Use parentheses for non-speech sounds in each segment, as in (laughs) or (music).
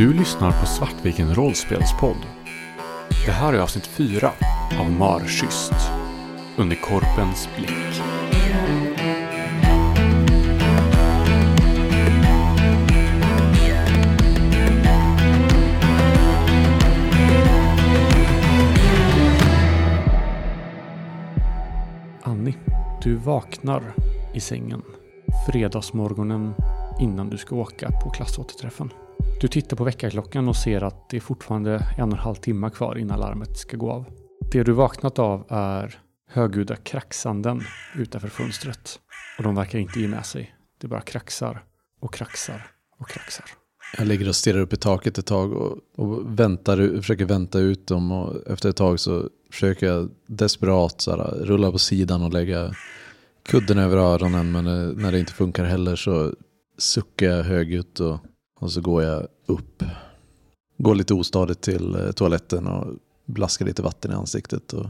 Du lyssnar på Svartviken rollspelspodd. Det här är avsnitt 4 av Marschyst. Under korpens blick. Annie, du vaknar i sängen fredagsmorgonen innan du ska åka på klassåterträffen. Du tittar på väckarklockan och ser att det är fortfarande en och en halv timme kvar innan larmet ska gå av. Det du vaknat av är högljudda kraxanden utanför fönstret. Och de verkar inte ge med sig. Det bara kraxar och kraxar och kraxar. Jag ligger och stirrar upp i taket ett tag och, och väntar, försöker vänta ut dem. Och efter ett tag så försöker jag desperat så här, rulla på sidan och lägga kudden över öronen. Men eh, när det inte funkar heller så suckar jag högljutt och, och så går jag upp. Går lite ostadigt till eh, toaletten och blaskar lite vatten i ansiktet och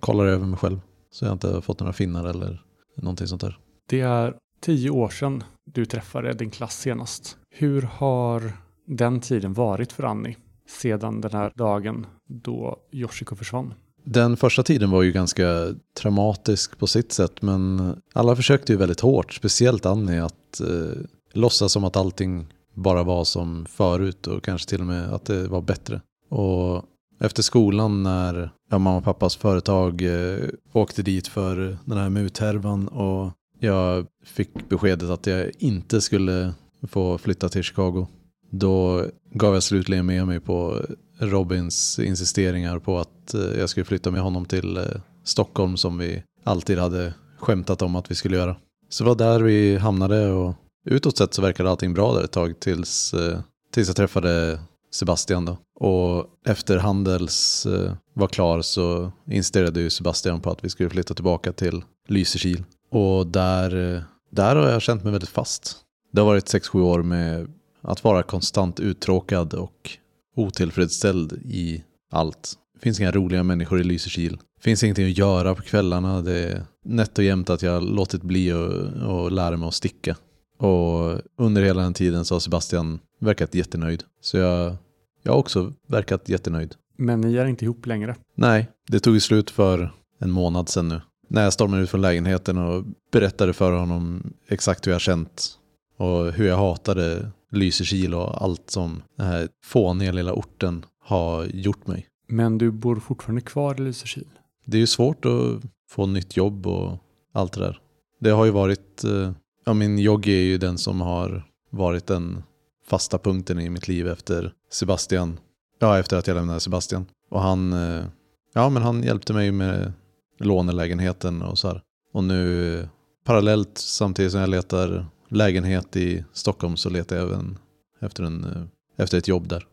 kollar över mig själv. Så jag inte har fått några finnar eller någonting sånt där. Det är tio år sedan du träffade din klass senast. Hur har den tiden varit för Annie sedan den här dagen då Yoshiko försvann? Den första tiden var ju ganska traumatisk på sitt sätt men alla försökte ju väldigt hårt, speciellt Annie, att eh, låtsas som att allting bara var som förut och kanske till och med att det var bättre. Och efter skolan när ja, mamma och pappas företag eh, åkte dit för den här muthärvan och jag fick beskedet att jag inte skulle få flytta till Chicago. Då gav jag slutligen med mig på Robins insisteringar på att eh, jag skulle flytta med honom till eh, Stockholm som vi alltid hade skämtat om att vi skulle göra. Så det var där vi hamnade och utåt sett så verkade allting bra där ett tag tills, eh, tills jag träffade Sebastian då. Och efter Handels eh, var klar så insisterade ju Sebastian på att vi skulle flytta tillbaka till Lysekil. Och där, eh, där har jag känt mig väldigt fast. Det har varit 6-7 år med att vara konstant uttråkad och otillfredsställd i allt. Det finns inga roliga människor i Lysekil. Det finns ingenting att göra på kvällarna. Det är nätt och jämnt att jag låtit bli att lära mig att sticka. Och under hela den tiden så har Sebastian verkat jättenöjd. Så jag, jag har också verkat jättenöjd. Men ni är inte ihop längre? Nej, det tog slut för en månad sedan nu. När jag stormade ut från lägenheten och berättade för honom exakt hur jag känt och hur jag hatade Lysekil och allt som den här fåniga lilla orten har gjort mig. Men du bor fortfarande kvar i Lysekil? Det är ju svårt att få nytt jobb och allt det där. Det har ju varit, eh, ja min jogg är ju den som har varit den fasta punkten i mitt liv efter Sebastian. Ja, efter att jag lämnade Sebastian. Och han, eh, ja men han hjälpte mig med lånelägenheten och så här. Och nu parallellt samtidigt som jag letar lägenhet i Stockholm så letar jag även efter, en, eh, efter ett jobb där.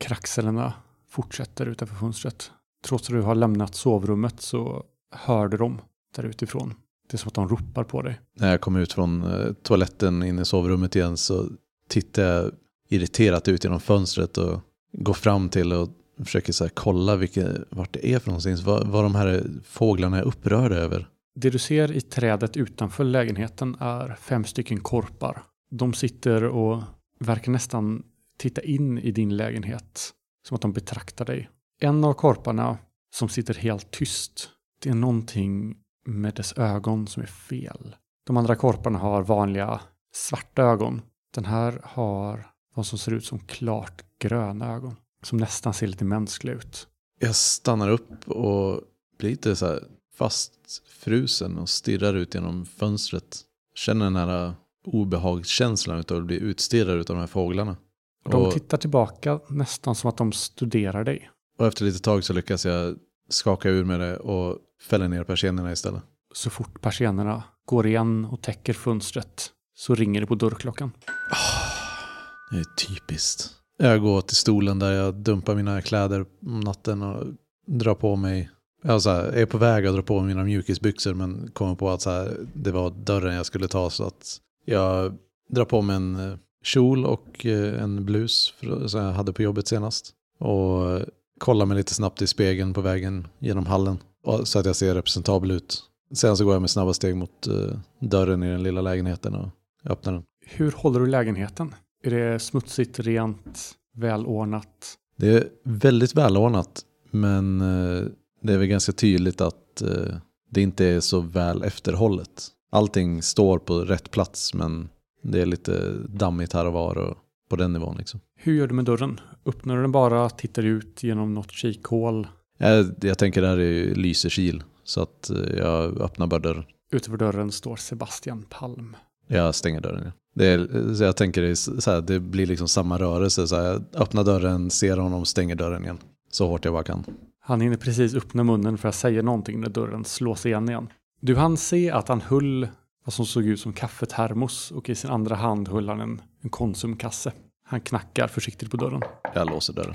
Kraxelerna fortsätter utanför fönstret. Trots att du har lämnat sovrummet så hör du dem där utifrån. Det är som att de ropar på dig. När jag kommer ut från eh, toaletten in i sovrummet igen så tittar jag irriterat ut genom fönstret och går fram till och försöker så kolla vilka, vart det är för någonstans. Vad, vad de här fåglarna är upprörda över. Det du ser i trädet utanför lägenheten är fem stycken korpar. De sitter och verkar nästan titta in i din lägenhet. Som att de betraktar dig. En av korparna som sitter helt tyst. Det är någonting med dess ögon som är fel. De andra korparna har vanliga svarta ögon. Den här har vad som ser ut som klart gröna ögon. Som nästan ser lite mänskliga ut. Jag stannar upp och blir lite så här fastfrusen och stirrar ut genom fönstret. Känner den här obehagskänslan av att bli utstirrad av de här fåglarna. Och de tittar tillbaka nästan som att de studerar dig. Och efter lite tag så lyckas jag skaka ur med det och fälla ner persiennerna istället. Så fort persiennerna går igen och täcker fönstret så ringer det på dörrklockan. Oh, det är typiskt. Jag går till stolen där jag dumpar mina kläder om natten och drar på mig jag så här, är på väg att dra på mina mjukisbyxor men kommer på att så här, det var dörren jag skulle ta så att jag drar på mig en eh, kjol och eh, en blus som jag hade på jobbet senast. Och kollar mig lite snabbt i spegeln på vägen genom hallen så att jag ser representabel ut. Sen så går jag med snabba steg mot eh, dörren i den lilla lägenheten och öppnar den. Hur håller du lägenheten? Är det smutsigt, rent? välordnat? Det är väldigt välordnat, men eh, det är väl ganska tydligt att eh, det inte är så väl efterhållet. Allting står på rätt plats, men det är lite dammigt här och var och på den nivån liksom. Hur gör du med dörren? Öppnar du den bara, tittar ut genom något kikhål? Jag, jag tänker det här är lysekil, så att eh, jag öppnar bara dörren. Utanför dörren står Sebastian Palm. Jag stänger dörren. Ja. Det är, så jag tänker det, så här, det blir liksom samma rörelse. Så här, jag öppnar dörren, ser honom, stänger dörren igen. Så hårt jag bara kan. Han hinner precis öppna munnen för att säga någonting när dörren slås igen igen. Du hann se att han höll vad som såg ut som kaffetermos och i sin andra hand höll han en, en konsumkasse. Han knackar försiktigt på dörren. Jag låser dörren.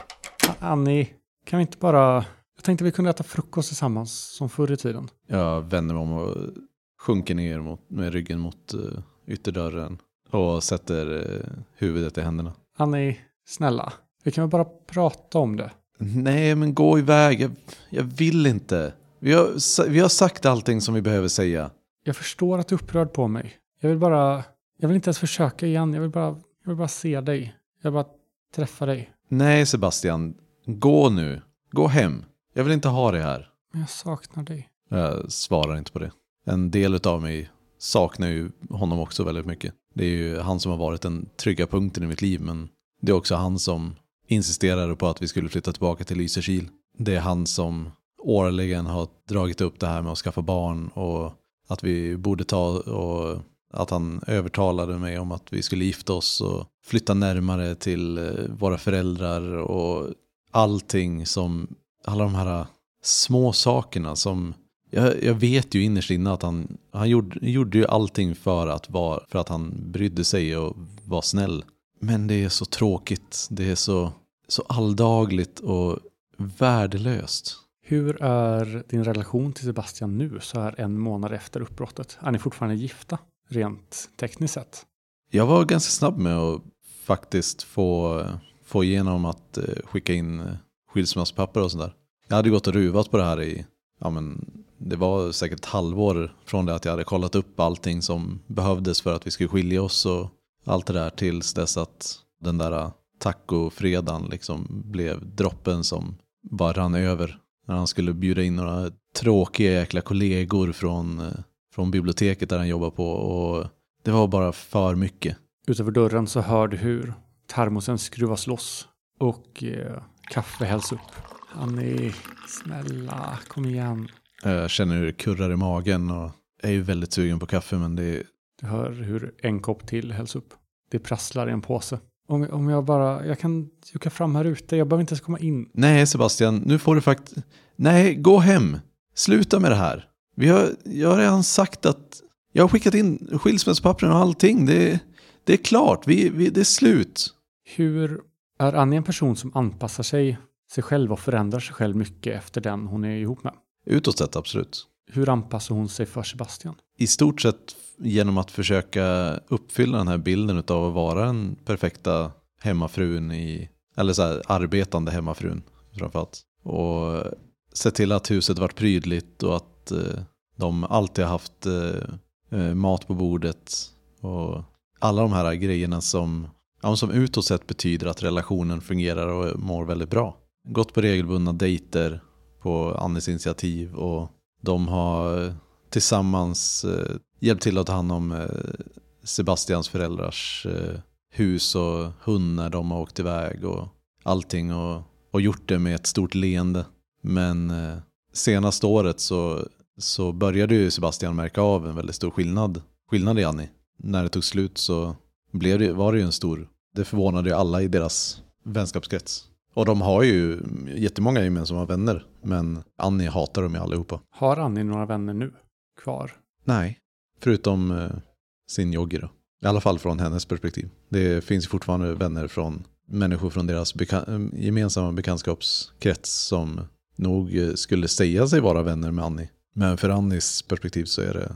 Annie, kan vi inte bara... Jag tänkte vi kunde äta frukost tillsammans som förr i tiden. Jag vänder mig om och sjunker ner mot, med ryggen mot uh, ytterdörren och sätter uh, huvudet i händerna. Annie, snälla, vi kan väl bara prata om det? Nej, men gå iväg. Jag, jag vill inte. Vi har, vi har sagt allting som vi behöver säga. Jag förstår att du är upprörd på mig. Jag vill bara... Jag vill inte ens försöka igen. Jag vill bara, jag vill bara se dig. Jag vill bara träffa dig. Nej, Sebastian. Gå nu. Gå hem. Jag vill inte ha det här. Men jag saknar dig. Jag svarar inte på det. En del av mig saknar ju honom också väldigt mycket. Det är ju han som har varit den trygga punkten i mitt liv, men det är också han som insisterade på att vi skulle flytta tillbaka till Lysekil. Det är han som årligen har dragit upp det här med att skaffa barn och att vi borde ta och att han övertalade mig om att vi skulle gifta oss och flytta närmare till eh, våra föräldrar och allting som, alla de här små sakerna som, jag, jag vet ju innerst inne att han, han gjorde, gjorde ju allting för att, vara, för att han brydde sig och var snäll. Men det är så tråkigt, det är så, så alldagligt och värdelöst. Hur är din relation till Sebastian nu så här en månad efter uppbrottet? Är ni fortfarande gifta rent tekniskt sett? Jag var ganska snabb med att faktiskt få, få igenom att eh, skicka in skilsmässpapper skilsmässopapper och sånt där. Jag hade gått och ruvat på det här i, ja men det var säkert ett halvår från det att jag hade kollat upp allting som behövdes för att vi skulle skilja oss och allt det där tills dess att den där äh, tacofredagen liksom blev droppen som bara rann över när han skulle bjuda in några tråkiga jäkla kollegor från, äh, från biblioteket där han jobbar på. Och det var bara för mycket. Utanför dörren så hör du hur termosen skruvas loss och eh, kaffe hälls upp. Annie, snälla, kom igen. Jag känner hur det kurrar i magen och är ju väldigt sugen på kaffe men det är... Du hör hur en kopp till hälls upp. Det prasslar i en påse. Om, om jag bara, jag kan jucka fram här ute, jag behöver inte ens komma in. Nej Sebastian, nu får du faktiskt... Nej, gå hem. Sluta med det här. Vi har, jag har redan sagt att jag har skickat in skilsmässopappren och allting. Det, det är klart, vi, vi, det är slut. Hur är Annie en person som anpassar sig, sig själv och förändrar sig själv mycket efter den hon är ihop med? Utåt sett, absolut. Hur anpassar hon sig för Sebastian? I stort sett genom att försöka uppfylla den här bilden av att vara den perfekta hemmafrun i, eller så här, arbetande hemmafrun framförallt. Och se till att huset varit prydligt och att eh, de alltid har haft eh, eh, mat på bordet. Och alla de här grejerna som, ja, som utåt sett betyder att relationen fungerar och mår väldigt bra. Gått på regelbundna dejter på Annis initiativ och de har eh, tillsammans eh, hjälpt till att ta hand om eh, Sebastians föräldrars hus och hund när de har åkt iväg och allting och, och gjort det med ett stort leende. Men senaste året så, så började ju Sebastian märka av en väldigt stor skillnad, skillnad i Annie. När det tog slut så blev det, var det ju en stor, det förvånade ju alla i deras vänskapskrets. Och de har ju jättemånga gemensamma vänner, men Annie hatar dem ju allihopa. Har Annie några vänner nu kvar? Nej, förutom eh, sin Joggi då. I alla fall från hennes perspektiv. Det finns fortfarande vänner från människor från deras beka gemensamma bekantskapskrets som nog eh, skulle säga sig vara vänner med Annie. Men för Annis perspektiv så är det,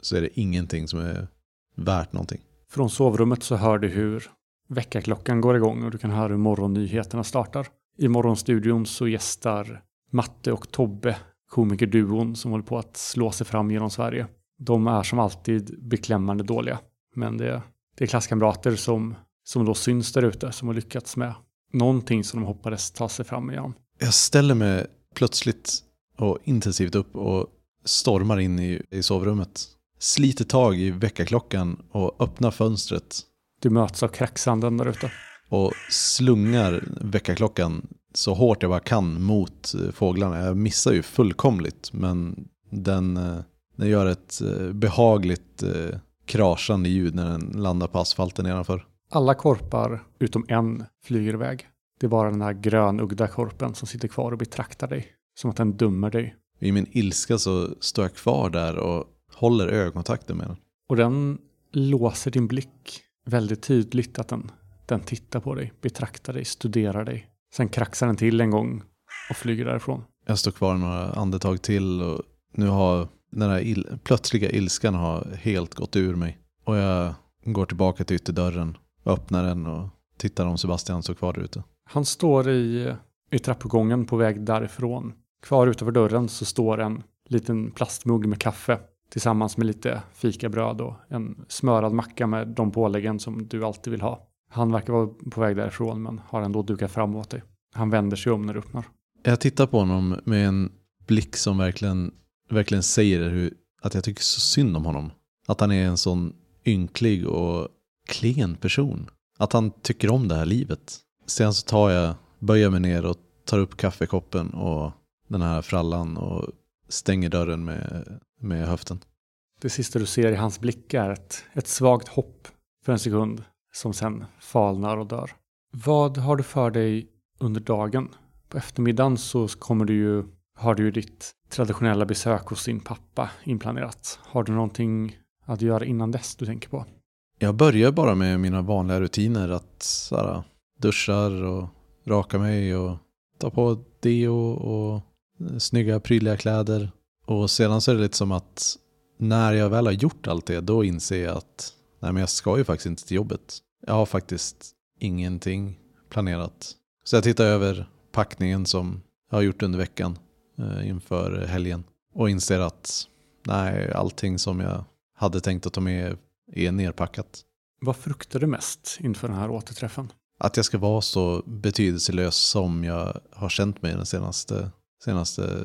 så är det ingenting som är värt någonting. Från sovrummet så hör du hur väckarklockan går igång och du kan höra hur morgonnyheterna startar. I morgonstudion så gästar Matte och Tobbe komikerduon som håller på att slå sig fram genom Sverige. De är som alltid beklämmande dåliga. Men det, det är klasskamrater som, som då syns där ute som har lyckats med Någonting som de hoppades ta sig fram igenom. Jag ställer mig plötsligt och intensivt upp och stormar in i, i sovrummet. Sliter tag i väckarklockan och öppnar fönstret du möts av kräksanden där ute. och slungar väckarklockan så hårt jag bara kan mot eh, fåglarna. Jag missar ju fullkomligt men den, eh, den gör ett eh, behagligt eh, kraschande ljud när den landar på asfalten nedanför. Alla korpar utom en flyger iväg. Det är bara den här grönugda korpen som sitter kvar och betraktar dig. Som att den dömer dig. I min ilska så står jag kvar där och håller ögonkontakten med den. Och den låser din blick väldigt tydligt att den, den tittar på dig, betraktar dig, studerar dig. Sen kraxar den till en gång och flyger därifrån. Jag står kvar några andetag till och nu har den här il plötsliga ilskan har helt gått ur mig. Och jag går tillbaka till ytterdörren, öppnar den och tittar om Sebastian står kvar där ute. Han står i, i trappuppgången på väg därifrån. Kvar utanför dörren så står en liten plastmugg med kaffe tillsammans med lite fikabröd och en smörad macka med de påläggen som du alltid vill ha. Han verkar vara på väg därifrån men har ändå dukat fram åt dig. Han vänder sig om när du öppnar. Jag tittar på honom med en blick som verkligen, verkligen säger hur, att jag tycker så synd om honom. Att han är en sån ynklig och klen person. Att han tycker om det här livet. Sen så tar jag, böjer mig ner och tar upp kaffekoppen och den här frallan och stänger dörren med, med höften. Det sista du ser i hans blick är ett, ett svagt hopp för en sekund som sen falnar och dör. Vad har du för dig under dagen? På eftermiddagen så kommer du ju, har du ju ditt traditionella besök hos din pappa inplanerat. Har du någonting att göra innan dess du tänker på? Jag börjar bara med mina vanliga rutiner att såhär, duschar och raka mig och ta på deo och snygga prydliga kläder. Och sedan så är det lite som att när jag väl har gjort allt det då inser jag att nej men jag ska ju faktiskt inte till jobbet. Jag har faktiskt ingenting planerat. Så jag tittar över packningen som jag har gjort under veckan eh, inför helgen och inser att nej, allting som jag hade tänkt att ta med är nerpackat. Vad fruktar du mest inför den här återträffen? Att jag ska vara så betydelselös som jag har känt mig de senaste, senaste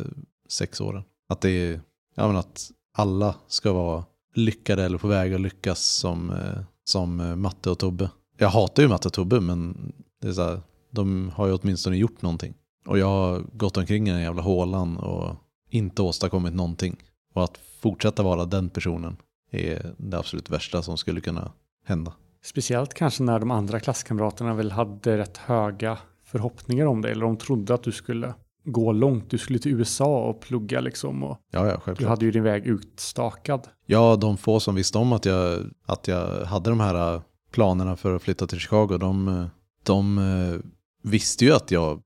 sex åren. Att det är, ja men att alla ska vara lyckade eller på väg att lyckas som, eh, som eh, Matte och Tobbe. Jag hatar ju Matte och Tobbe men det är så här, de har ju åtminstone gjort någonting. Och jag har gått omkring i den jävla hålan och inte åstadkommit någonting. Och att fortsätta vara den personen är det absolut värsta som skulle kunna hända. Speciellt kanske när de andra klasskamraterna väl hade rätt höga förhoppningar om dig. Eller de trodde att du skulle gå långt. Du skulle till USA och plugga liksom. Och Ja, ja, du självklart. hade ju din väg utstakad. Ja, de få som visste om att jag, att jag hade de här äh, planerna för att flytta till Chicago, de, äh, de äh, visste ju att jag,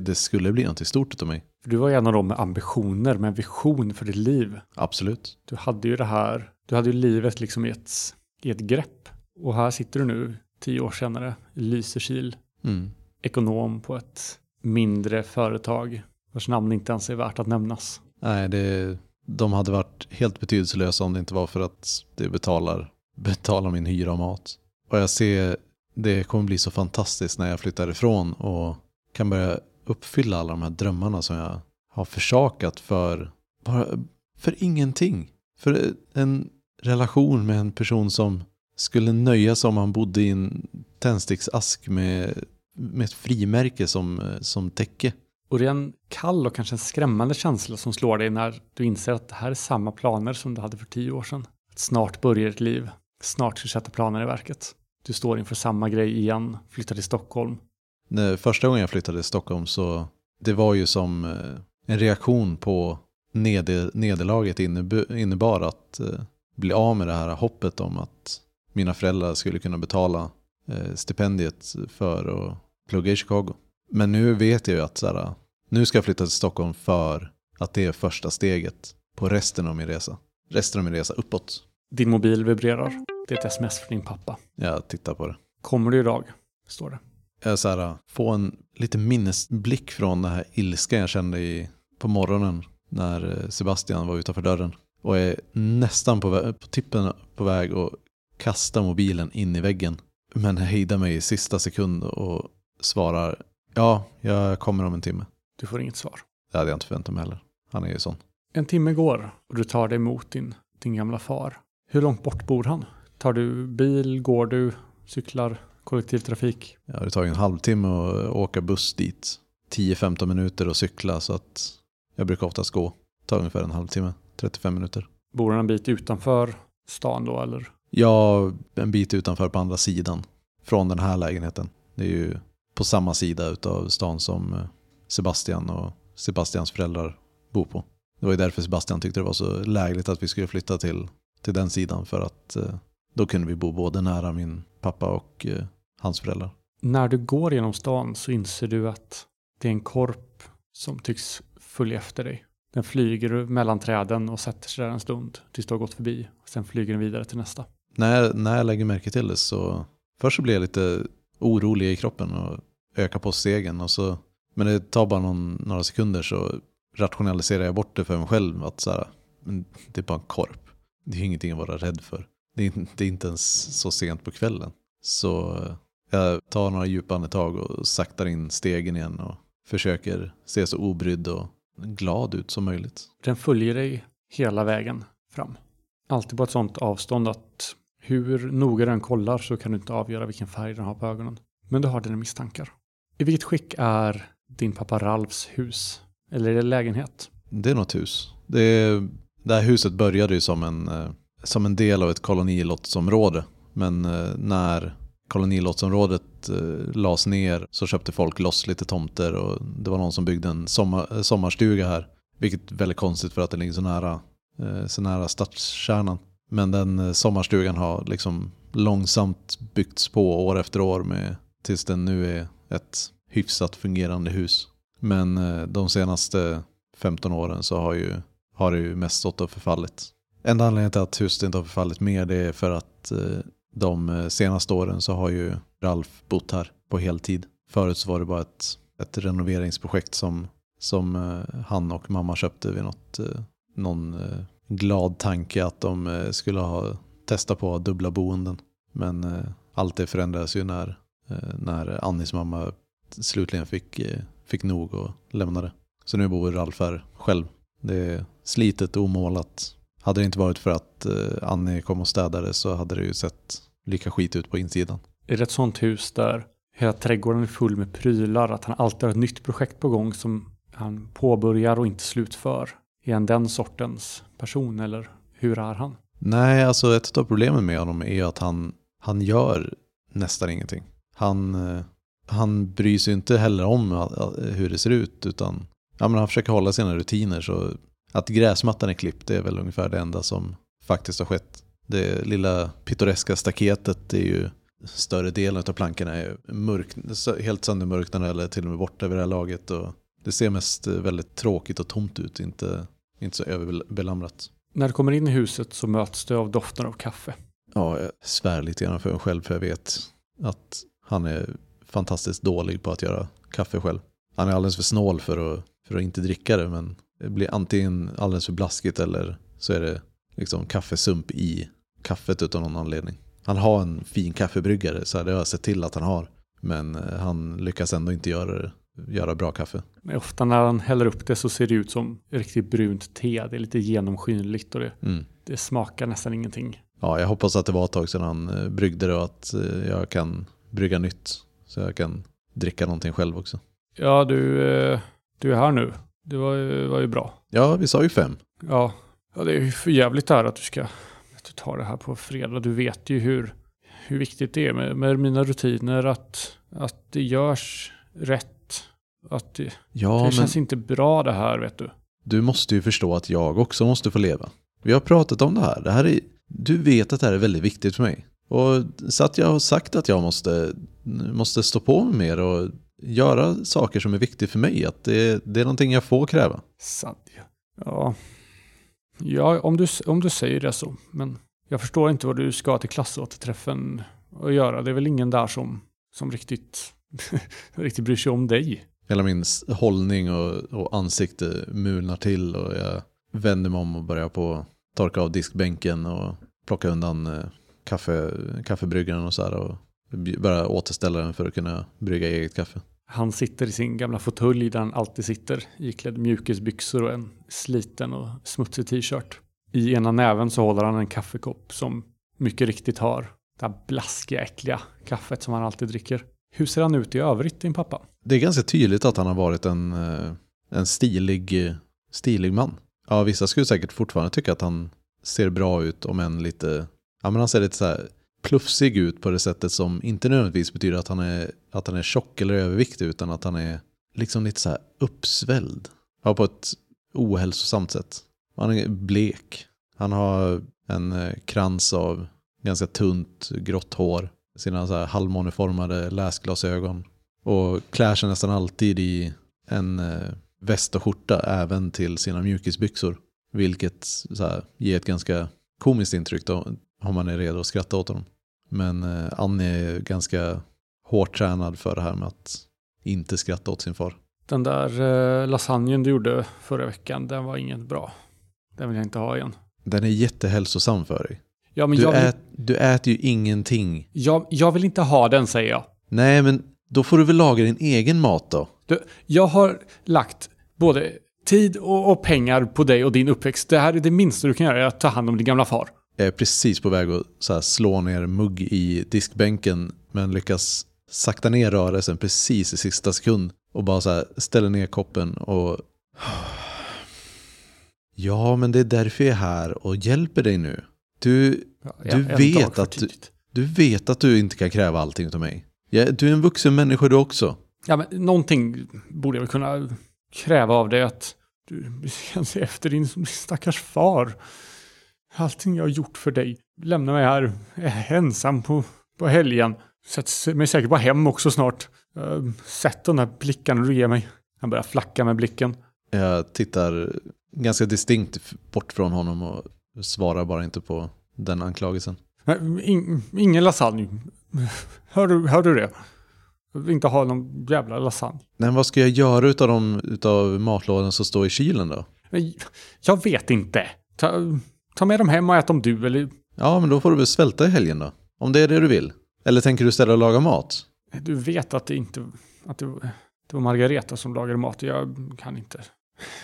det skulle bli något stort av mig. Du var en av dem med ambitioner, med en vision för ditt liv. Absolut. Du hade ju det här, du hade ju livet liksom i ett, i ett grepp. Och här sitter du nu, tio år senare, i Lysekil, Mm. ekonom på ett mindre företag vars namn inte ens är värt att nämnas. Nej, det, de hade varit helt betydelselösa om det inte var för att det betalar, betalar min hyra och mat. Och jag ser, det kommer bli så fantastiskt när jag flyttar ifrån och kan börja uppfylla alla de här drömmarna som jag har försakat för, bara, för ingenting. För en relation med en person som skulle nöja sig om han bodde i en tändsticksask med, med ett frimärke som, som täcke. Och det är en kall och kanske en skrämmande känsla som slår dig när du inser att det här är samma planer som du hade för tio år sedan. Att snart börjar ett liv. Snart ska du sätta planer i verket. Du står inför samma grej igen, flyttar till Stockholm. När, första gången jag flyttade till Stockholm så det var ju som eh, en reaktion på neder, nederlaget inneb- innebar att eh, bli av med det här hoppet om att mina föräldrar skulle kunna betala eh, stipendiet för att plugga i Chicago. Men nu vet jag ju att så här, nu ska jag flytta till Stockholm för att det är första steget på resten av min resa. Resten av min resa uppåt. Din mobil vibrerar. Det är ett sms från din pappa. Jag tittar på det. Kommer du idag? Står det. jag så här, få en lite minnesblick från den här ilskan jag kände i, på morgonen när eh, Sebastian var utanför dörren. Och är nästan på, vä- på tippen på väg att kasta mobilen in i väggen. Men hejdar mig i sista sekund och svarar ja, jag kommer om en timme. Du får inget svar. Det hade jag inte förväntat mig heller. Han är ju sån. En timme går och du tar dig emot din, din gamla far. Hur långt bort bor han? Tar du bil, går du, cyklar, kollektivtrafik? Ja, det tar ju en halvtimme att åka buss dit. 10-15 minuter att cykla så att jag brukar oftast gå. Det tar ungefär en halvtimme, 35 minuter. Bor han en bit utanför stan då eller? Ja, en bit utanför på andra sidan. Från den här lägenheten. Det är ju på samma sida utav stan som eh, Sebastian och Sebastians föräldrar bor på. Det var ju därför Sebastian tyckte det var så lägligt att vi skulle flytta till, till den sidan. För att eh, då kunde vi bo både nära min pappa och eh, hans föräldrar. När du går genom stan så inser du att det är en korp som tycks följa efter dig. Den flyger mellan träden och sätter sig där en stund tills du har gått förbi. Sen flyger den vidare till nästa. När, när jag lägger märke till det så först så blir jag lite orolig i kroppen och öka på stegen. Och så, men det tar bara någon, några sekunder så rationaliserar jag bort det för mig själv. Att så här, men det är bara en korp. Det är ingenting att vara rädd för. Det är, det är inte ens så sent på kvällen. Så eh, jag tar några djupa andetag och saktar in stegen igen och försöker se så obrydd och glad ut som möjligt. Den följer dig hela vägen fram. Alltid på ett sånt avstånd att hur noga den kollar så kan du inte avgöra vilken färg den har på ögonen. Men du har dina misstankar. I vilket skick är din pappa Ralfs hus? Eller är det lägenhet? Det är något hus. Det, är, det här huset började ju som en, eh, som en del av ett kolonilottsområde. Men eh, när kolonilottsområdet eh, lades ner så köpte folk loss lite tomter och det var någon som byggde en sommar, sommarstuga här. Vilket är väldigt konstigt för att det ligger så nära, så nära stadskärnan. Men den sommarstugan har liksom långsamt byggts på år efter år med, tills den nu är ett hyfsat fungerande hus. Men eh, de senaste 15 åren så har, ju, har det ju mest stått och förfallit. Enda anledningen till att huset inte har förfallit mer det är för att eh, de eh, senaste åren så har ju Ralf bott här på heltid. Förut så var det bara ett, ett renoveringsprojekt som, som han och mamma köpte vid något, någon glad tanke att de skulle ha testa på dubbla boenden. Men allt det förändrades ju när, när Annis mamma slutligen fick, fick nog och lämnade. Så nu bor Ralf här själv. Det är slitet och omålat. Hade det inte varit för att Annie kom och städade så hade det ju sett lika skit ut på insidan. Är det ett sånt hus där hela trädgården är full med prylar, att han alltid har ett nytt projekt på gång som han påbörjar och inte slutför? Är han den sortens person eller hur är han? Nej, alltså ett av problemen med honom är att han, han gör nästan ingenting. Han, eh, han bryr sig inte heller om hur det ser ut utan ja, men han försöker hålla sina rutiner. Så att gräsmattan är klippt det är väl ungefär det enda som faktiskt har skett. Det lilla pittoreska staketet är ju större delen av plankorna är mörk, helt söndermörknade eller till och med borta vid det här laget. Och det ser mest väldigt tråkigt och tomt ut, inte, inte så överbelamrat. När du kommer in i huset så möts du av doften av kaffe. Ja, jag svär lite grann för mig själv för jag vet att han är fantastiskt dålig på att göra kaffe själv. Han är alldeles för snål för att, för att inte dricka det men det blir antingen alldeles för blaskigt eller så är det liksom kaffesump i kaffet utan någon anledning. Han har en fin kaffebryggare, så det har jag sett till att han har. Men eh, han lyckas ändå inte göra, göra bra kaffe. Men ofta när han häller upp det så ser det ut som riktigt brunt te. Det är lite genomskinligt och det, mm. det smakar nästan ingenting. Ja, jag hoppas att det var ett tag sedan han eh, bryggde det och att eh, jag kan brygga nytt. Så jag kan dricka någonting själv också. Ja, du, du är här nu. Det var, var ju bra. Ja, vi sa ju fem. Ja, ja det är ju för jävligt här att du ska du tar det här på fredag. Du vet ju hur, hur viktigt det är med, med mina rutiner. Att, att det görs rätt. Att det, ja, det känns inte bra det här vet du. Du måste ju förstå att jag också måste få leva. Vi har pratat om det här. Det här är, du vet att det här är väldigt viktigt för mig. Och så att jag har sagt att jag måste, måste stå på mig mer och göra saker som är viktigt för mig. Att det, det är någonting jag får kräva. Sadja. Ja, Ja, om du, om du säger det så. Men jag förstår inte vad du ska till klassåterträffen och göra. Det är väl ingen där som, som riktigt, (laughs) riktigt bryr sig om dig. Hela min hållning och, och ansikte mulnar till och jag vänder mig om och börjar på torka av diskbänken och plocka undan eh, kaffe, kaffebryggaren och så här. Och bara återställa den för att kunna brygga eget kaffe. Han sitter i sin gamla fåtölj där han alltid sitter, iklädd mjukisbyxor och en sliten och smutsig t-shirt. I ena näven så håller han en kaffekopp som mycket riktigt har det här blaskiga, äckliga kaffet som han alltid dricker. Hur ser han ut i övrigt, din pappa? Det är ganska tydligt att han har varit en, eh, en stilig, stilig man. Ja, vissa skulle säkert fortfarande tycka att han ser bra ut, om än lite... Ja, men han ser lite så här plufsig ut på det sättet som inte nödvändigtvis betyder att han är, att han är tjock eller överviktig, utan att han är liksom lite så här uppsvälld. Ja, på ett ohälsosamt sätt. Han är blek. Han har en eh, krans av ganska tunt grått hår. Sina så här halvmåneformade läsglasögon. Och klär sig nästan alltid i en eh, väst och skjorta även till sina mjukisbyxor. Vilket så här, ger ett ganska komiskt intryck då, om man är redo att skratta åt honom. Men eh, Annie är ganska hårt tränad för det här med att inte skratta åt sin far. Den där eh, lasagnen du gjorde förra veckan, den var inget bra. Den vill jag inte ha igen. Den är jättehälsosam för dig. Ja, men Du, jag, vill, ät, du äter ju ingenting. jag, jag vill inte ha den, säger jag. Nej, men då får du väl laga din egen mat då. Du, jag har lagt både tid och, och pengar på dig och din uppväxt. Det här är det minsta du kan göra, är att ta hand om din gamla far. Jag är precis på väg att så slå ner mugg i diskbänken men lyckas sakta ner rörelsen precis i sista sekund och bara så ställer ner koppen och... Ja, men det är därför jag är här och hjälper dig nu. Du, Ja, Du vet att du- du vet att du inte kan kräva allting av mig. Ja, du är en vuxen människa du också. Ja, men någonting borde jag väl kunna kräva av dig att du se efter din stackars far. Allting jag har gjort för dig. Lämna mig här ensam på, på helgen. Sätter mig säkert bara hem också snart. Uh, sätt de där blickarna du ger mig. Han börjar flacka med blicken. Jag tittar ganska distinkt bort från honom och svarar bara inte på den anklagelsen. In, ingen lasagne. Hör du, hör du det? Jag vill inte ha någon jävla lasagne. Men vad ska jag göra utav, de, utav matlådan som står i kylen då? Jag vet inte. Ta, ta med dem hem och ät dem du eller Ja, men då får du väl svälta i helgen då. Om det är det du vill. Eller tänker du ställa och laga mat? Du vet att det inte att det, det var Margareta som lagade mat. Jag kan inte.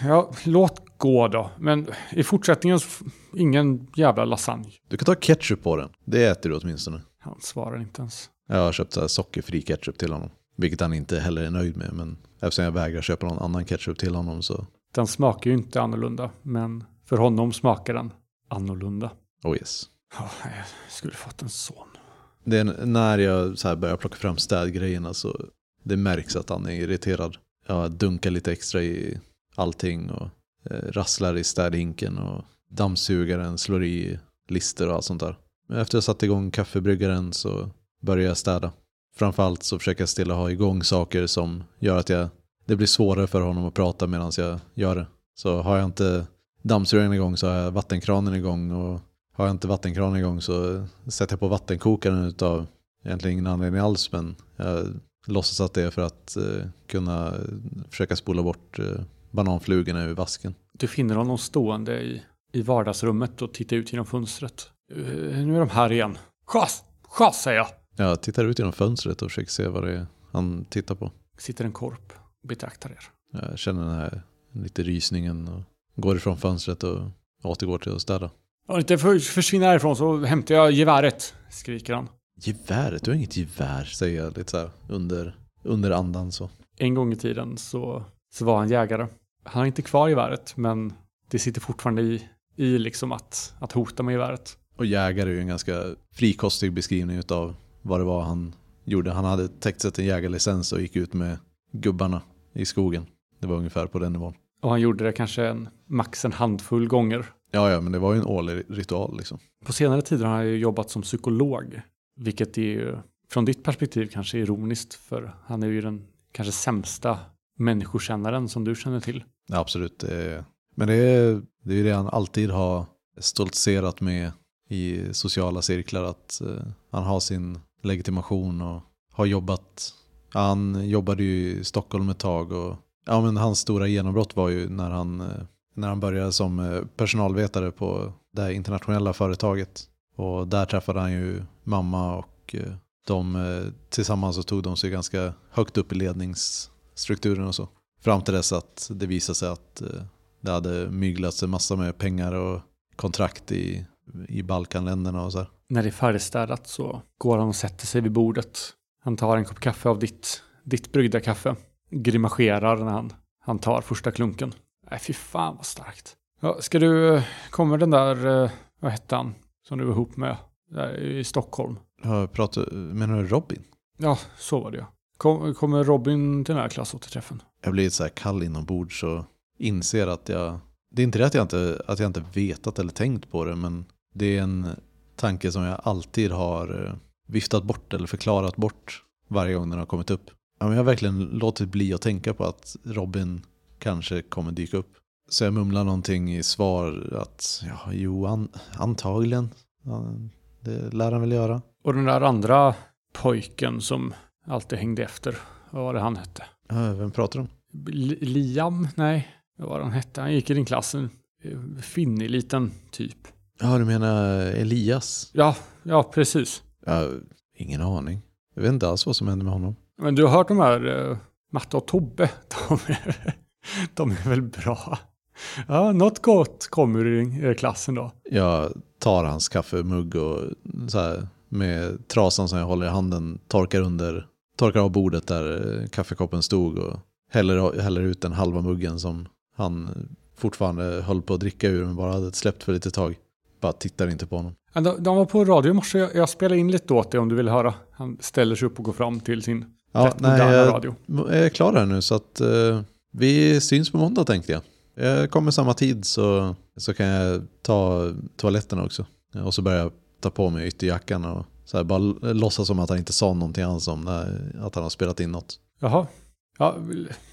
Ja, låt gå då. Men i fortsättningen, så ingen jävla lasagne. Du kan ta ketchup på den. Det äter du åtminstone. Han svarar inte ens. Jag har köpt så sockerfri ketchup till honom. Vilket han inte heller är nöjd med. Men eftersom jag vägrar köpa någon annan ketchup till honom så... Den smakar ju inte annorlunda. Men för honom smakar den annorlunda. Oh yes. Ja, jag skulle fått en son. Det är när jag så börjar plocka fram städgrejerna så det märks att han är irriterad. Jag dunkar lite extra i allting och eh, rasslar i städhinken och dammsugaren slår i lister och allt sånt där. Men efter jag satt igång kaffebryggaren så börjar jag städa. Framförallt så försöker jag stilla ha igång saker som gör att jag, det blir svårare för honom att prata medan jag gör det. Så har jag inte dammsugaren igång så har jag vattenkranen igång och har jag inte vattenkranen igång så sätter jag på vattenkokaren utav egentligen ingen anledning alls men jag låtsas att det är för att eh, kunna försöka spola bort eh, bananflugorna ur vasken. Du finner honom stående i, i vardagsrummet och tittar ut genom fönstret. Eh, nu är de här igen. Chas! Chas säger jag! Jag tittar ut genom fönstret och försöker se vad det är han tittar på. Sitter en korp och betraktar er. Jag känner den här lite rysningen och går ifrån fönstret och återgår till att städa. Om inte för, försvinner härifrån så hämtar jag geväret, skriker han. Geväret? Du har inget gevär, säger jag lite så här under, under andan så. En gång i tiden så, så var han jägare. Han har inte kvar geväret, men det sitter fortfarande i, i liksom att, att hota med geväret. Och jägare är ju en ganska frikostig beskrivning av vad det var han gjorde. Han hade täckt sig en jägarlicens och gick ut med gubbarna i skogen. Det var ungefär på den nivån. Och han gjorde det kanske en, max en handfull gånger. Ja, ja, men det var ju en årlig ritual liksom. På senare tider har han ju jobbat som psykolog, vilket är ju från ditt perspektiv kanske ironiskt, för han är ju den kanske sämsta människokännaren som du känner till. Ja, absolut. Men det är, det är det han alltid har stoltserat med i sociala cirklar. Att eh, han har sin legitimation och har jobbat. Han jobbade ju i Stockholm ett tag och ja, men hans stora genombrott var ju när han, eh, när han började som eh, personalvetare på det här internationella företaget. Och där träffade han ju mamma och eh, de, tillsammans så tog de sig ganska högt upp i ledningsstrukturen och så. Fram till dess att det visade sig att det hade myglats en massa med pengar och kontrakt i, i Balkanländerna och så här. När det är färdigstädat så går han och sätter sig vid bordet. Han tar en kopp kaffe av ditt, ditt bryggda kaffe. Grimaserar när han, han tar första klunken. Nej, fy fan vad starkt. Ja, ska du, kommer den där, eh, vad hette han, som du var ihop med där i Stockholm? Jag pratar, menar du Robin? Ja, så var det ja. Kom, kommer Robin till den här klassåterträffen? Jag blir så här kall inombords och inser att jag... Det är inte det att jag inte, att jag inte vetat eller tänkt på det, men det är en tanke som jag alltid har eh, viftat bort eller förklarat bort varje gång den har kommit upp. Ja, men jag har verkligen låtit bli att tänka på att Robin kanske kommer dyka upp. Så jag mumlar någonting i svar att ja, jo, an, antagligen. Ja, det lär han väl göra. Och den där andra pojken som alltid hängde efter, vad var det han hette? Ja, vem pratar du om? Li- Liam? Nej, vad var det han hette? Han gick i din klass, en eh, finnig liten typ. Ja, du menar Elias? Ja, ja precis. Ja, ingen aning. Jag vet inte alls vad som hände med honom. Men du har hört de här uh, Matte och Tobbe? (laughs) De är, de är väl bra? Ja, något gott kommer ur i klassen då. Jag tar hans kaffemugg och så här, med trasan som jag håller i handen torkar under, torkar av bordet där eh, kaffekoppen stod och häller, häller ut den halva muggen som han fortfarande höll på att dricka ur men bara hade släppt för lite tag. Bara tittar inte på honom. De, de var på radio i morse, jag, jag spelade in lite åt dig om du vill höra. Han ställer sig upp och går fram till sin Ja, rätt nej, moderna jag, radio. jag är klar här nu så att eh, vi syns på måndag tänkte jag. Jag kommer samma tid så, så kan jag ta toaletterna också. Och så börjar jag ta på mig ytterjackan och så här, bara låtsas som att han inte sa någonting alls om när, att han har spelat in något. Jaha. Ja,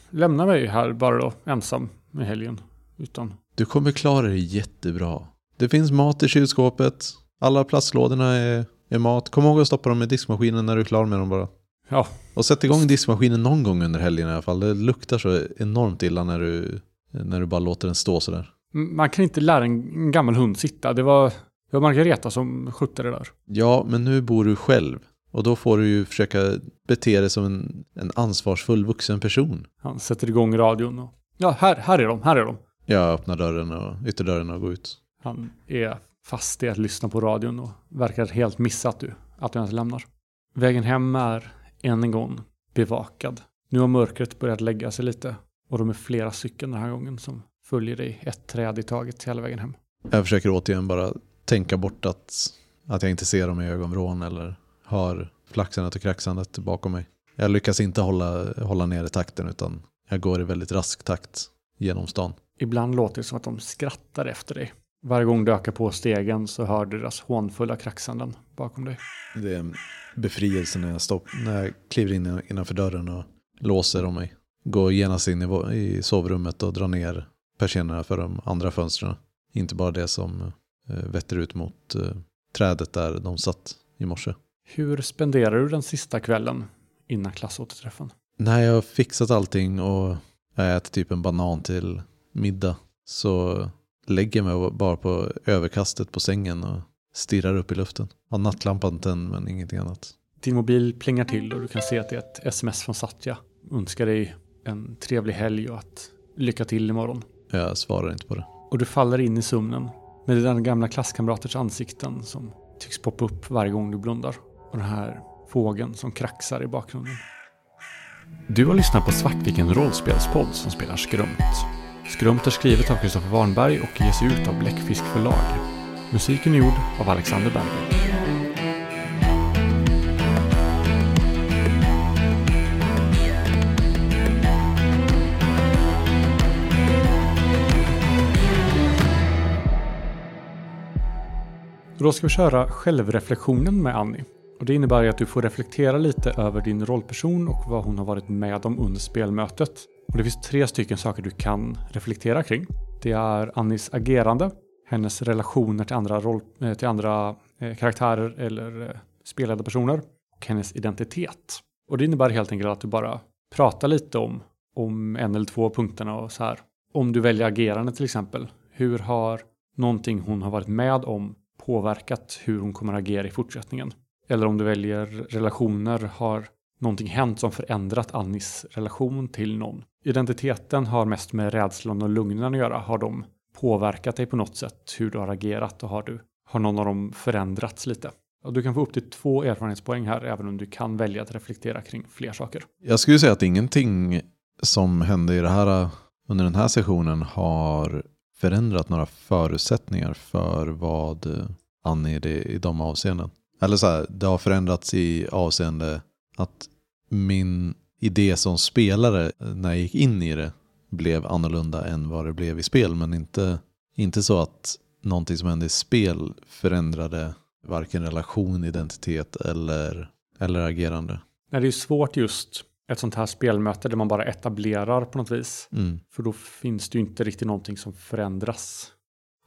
lämna mig här bara då, ensam med helgen. Utan, Du kommer klara dig jättebra. Det finns mat i kylskåpet. Alla plastlådorna är, är mat. Kom ihåg att stoppa dem i diskmaskinen när du är klar med dem bara. Ja, Och sätt igång diskmaskinen någon gång under helgen i alla fall. Det luktar så enormt illa när du, när du bara låter den stå sådär. man kan inte lära en, en gammal hund sitta. Det var, det var Margareta som skötte det där. Ja, men nu bor du själv. Och då får du ju försöka bete dig som en, en ansvarsfull vuxen person. Han sätter igång radion och... Ja, här, här är de, här är de. Jag öppnar dörren och ytterdörren och går ut. Han är fast i att lyssna på radion och verkar helt missa att du, att du ens lämnar. Vägen hem är än en gång bevakad. Nu har mörkret börjat lägga sig lite och de är flera stycken den här gången som följer dig ett träd i taget hela vägen hem. Jag försöker återigen bara tänka bort att, att jag inte ser dem i ögonvrån eller hör flaxandet och kraxandet bakom mig. Jag lyckas inte hålla, hålla nere takten utan jag går i väldigt rask takt genom stan. Ibland låter det som att de skrattar efter dig. Varje gång du ökar på stegen så hör du deras hånfulla kraxanden bakom dig. Det är en befrielse när jag, stopp, när jag kliver in innanför dörren och låser om mig. Går genast in i, i sovrummet och drar ner persiennerna för de andra fönstren. Inte bara det som eh, vetter ut mot eh, trädet där de satt i morse. Hur spenderar du den sista kvällen innan klassåterträffen? När jag har fixat allting och jag äter typ en banan till middag så lägger mig bara på överkastet på sängen och stirrar upp i luften. Har nattlampan tänd men ingenting annat. Din mobil plingar till och du kan se att det är ett sms från Satya. Önskar dig en trevlig helg och att lycka till imorgon. Jag svarar inte på det. Och du faller in i sömnen med dina gamla klasskamraters ansikten som tycks poppa upp varje gång du blundar. Och den här fågeln som kraxar i bakgrunden. Du har lyssnat på Svartviken rollspelspodd som spelar Skrumt. Skrumpt är skrivet av Kristoffer Warnberg och ges ut av Bläckfisk förlag. Musiken är gjord av Alexander Berger. Då ska vi köra självreflektionen med Annie. Och det innebär att du får reflektera lite över din rollperson och vad hon har varit med om under spelmötet. Och det finns tre stycken saker du kan reflektera kring. Det är Annis agerande, hennes relationer till andra, roll, eh, till andra eh, karaktärer eller eh, spelade personer och hennes identitet. Och det innebär helt enkelt att du bara pratar lite om, om en eller två punkterna och så här. Om du väljer agerande till exempel. Hur har någonting hon har varit med om påverkat hur hon kommer agera i fortsättningen? Eller om du väljer relationer har någonting hänt som förändrat Annis relation till någon. Identiteten har mest med rädslan och lugnen att göra. Har de påverkat dig på något sätt hur du har agerat och har, du, har någon av dem förändrats lite? Och du kan få upp till två erfarenhetspoäng här även om du kan välja att reflektera kring fler saker. Jag skulle säga att ingenting som hände i det här under den här sessionen har förändrat några förutsättningar för vad Annie är i de avseenden. Eller så här, det har förändrats i avseende att min idé som spelare när jag gick in i det blev annorlunda än vad det blev i spel. Men inte, inte så att någonting som hände i spel förändrade varken relation, identitet eller, eller agerande. Nej, det är svårt just ett sånt här spelmöte där man bara etablerar på något vis. Mm. För då finns det ju inte riktigt någonting som förändras.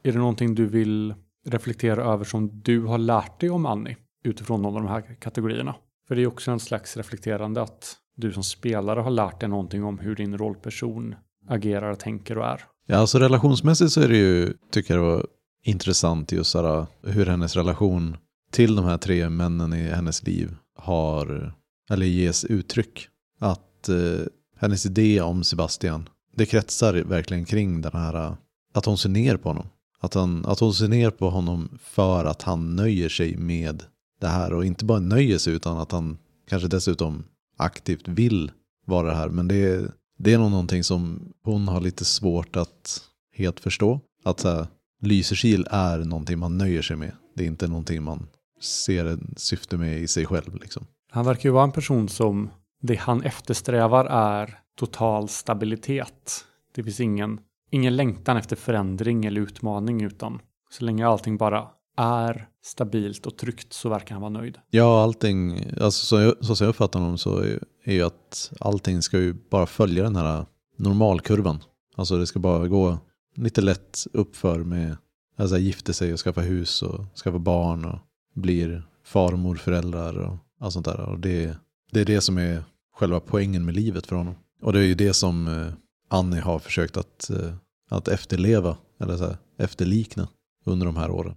Är det någonting du vill reflektera över som du har lärt dig om Annie utifrån någon av de här kategorierna? För det är också en slags reflekterande att du som spelare har lärt dig någonting om hur din rollperson agerar, tänker och är. Ja, alltså relationsmässigt så är det ju, tycker jag det var intressant just sådär, hur hennes relation till de här tre männen i hennes liv har, eller ges uttryck. Att eh, hennes idé om Sebastian, det kretsar verkligen kring den här, eh, att hon ser ner på honom. Att, han, att hon ser ner på honom för att han nöjer sig med det här och inte bara nöjer sig utan att han kanske dessutom aktivt vill vara det här. Men det är, det är nog någonting som hon har lite svårt att helt förstå. Att så här, Lysekil är någonting man nöjer sig med. Det är inte någonting man ser en syfte med i sig själv. Liksom. Han verkar ju vara en person som det han eftersträvar är total stabilitet. Det finns ingen, ingen längtan efter förändring eller utmaning utan så länge allting bara är stabilt och tryggt så verkar han vara nöjd. Ja, allting, alltså så, jag, så som jag uppfattar honom så är, är ju att allting ska ju bara följa den här normalkurvan. Alltså det ska bara gå lite lätt uppför med, alltså gifter sig och skaffa hus och skaffa barn och blir farmor, föräldrar och allt sånt där. Och det, det är det som är själva poängen med livet för honom. Och det är ju det som eh, Annie har försökt att, eh, att efterleva, eller så här, efterlikna under de här åren.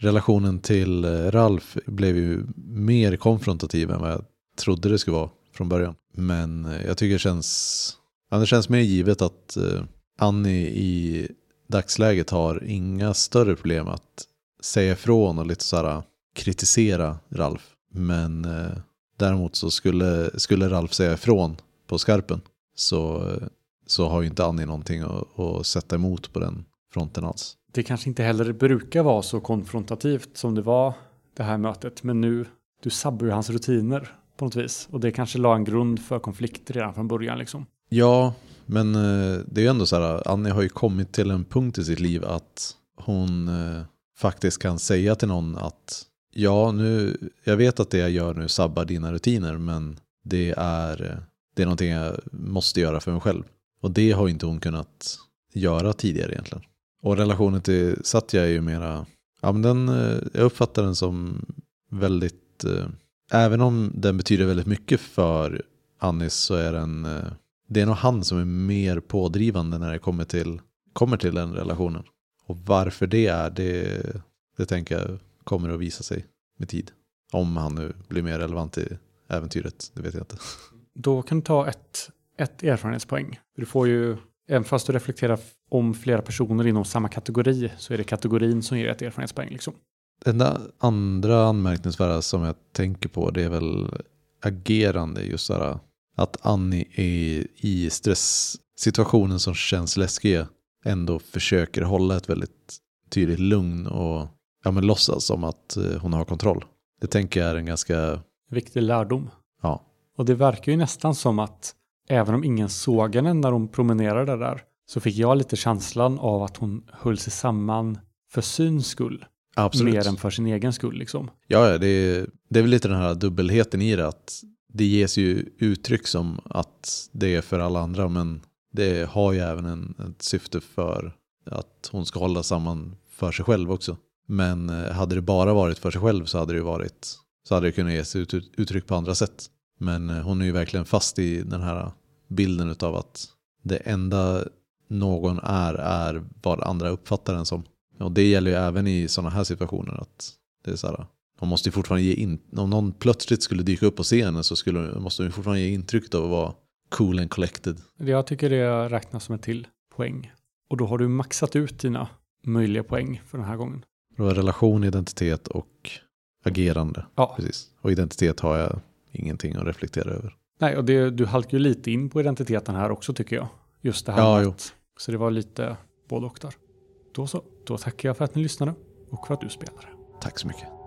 Relationen till eh, Ralf blev ju mer konfrontativ än vad jag trodde det skulle vara från början. Men eh, jag tycker det känns, ja, det känns mer givet att eh, Annie i dagsläget har inga större problem att säga ifrån och lite så här kritisera Ralf. Men eh, däremot så skulle, skulle Ralf säga ifrån på skarpen så, så har ju inte Annie någonting att, att sätta emot på den fronten alls. Det kanske inte heller brukar vara så konfrontativt som det var det här mötet. Men nu, du sabbar ju hans rutiner på något vis. Och det kanske la en grund för konflikt redan från början liksom. Ja, men eh, det är ju ändå så här, Annie har ju kommit till en punkt i sitt liv att hon eh, faktiskt kan säga till någon att ja, nu, jag vet att det jag gör nu sabbar dina rutiner, men det är, eh, det är någonting jag måste göra för mig själv. Och det har inte hon kunnat göra tidigare egentligen. Och relationen till Satya är ju mera, ja men den, eh, jag uppfattar den som väldigt, eh, även om den betyder väldigt mycket för Anis så är den eh, det är nog han som är mer pådrivande när det kommer till, kommer till den relationen. Och varför det är, det, det tänker jag kommer att visa sig med tid. Om han nu blir mer relevant i äventyret, det vet jag inte. Då kan du ta ett, ett erfarenhetspoäng. Du får ju, även fast du reflekterar om flera personer inom samma kategori, så är det kategorin som ger ett erfarenhetspoäng. Liksom. Det andra anmärkningsvärda som jag tänker på, det är väl agerande. Just sådär, att Annie är i stresssituationen som känns läskig ändå försöker hålla ett väldigt tydligt lugn och ja, men låtsas som att eh, hon har kontroll. Det tänker jag är en ganska... Viktig lärdom. Ja. Och det verkar ju nästan som att även om ingen såg henne när hon promenerade där så fick jag lite känslan av att hon höll sig samman för syns skull. Absolut. Mer än för sin egen skull liksom. Ja, det är, det är väl lite den här dubbelheten i det. Att det ges ju uttryck som att det är för alla andra men det har ju även en, ett syfte för att hon ska hålla samman för sig själv också. Men eh, hade det bara varit för sig själv så hade det varit så hade det kunnat ges ut, uttryck på andra sätt. Men eh, hon är ju verkligen fast i den här bilden av att det enda någon är är vad andra uppfattar den som. Och det gäller ju även i sådana här situationer att det är så här, man måste ju fortfarande ge in, om någon plötsligt skulle dyka upp på scenen så skulle, måste man fortfarande ge intrycket av att vara cool and collected. Jag tycker det räknas som en till poäng. Och då har du maxat ut dina möjliga poäng för den här gången. Det var relation, identitet och agerande. Ja. Precis. Och identitet har jag ingenting att reflektera över. Nej, och det, du halkar ju lite in på identiteten här också tycker jag. Just det här Ja, med att, Så det var lite både och där. Då så, då tackar jag för att ni lyssnade och för att du spelade. Tack så mycket.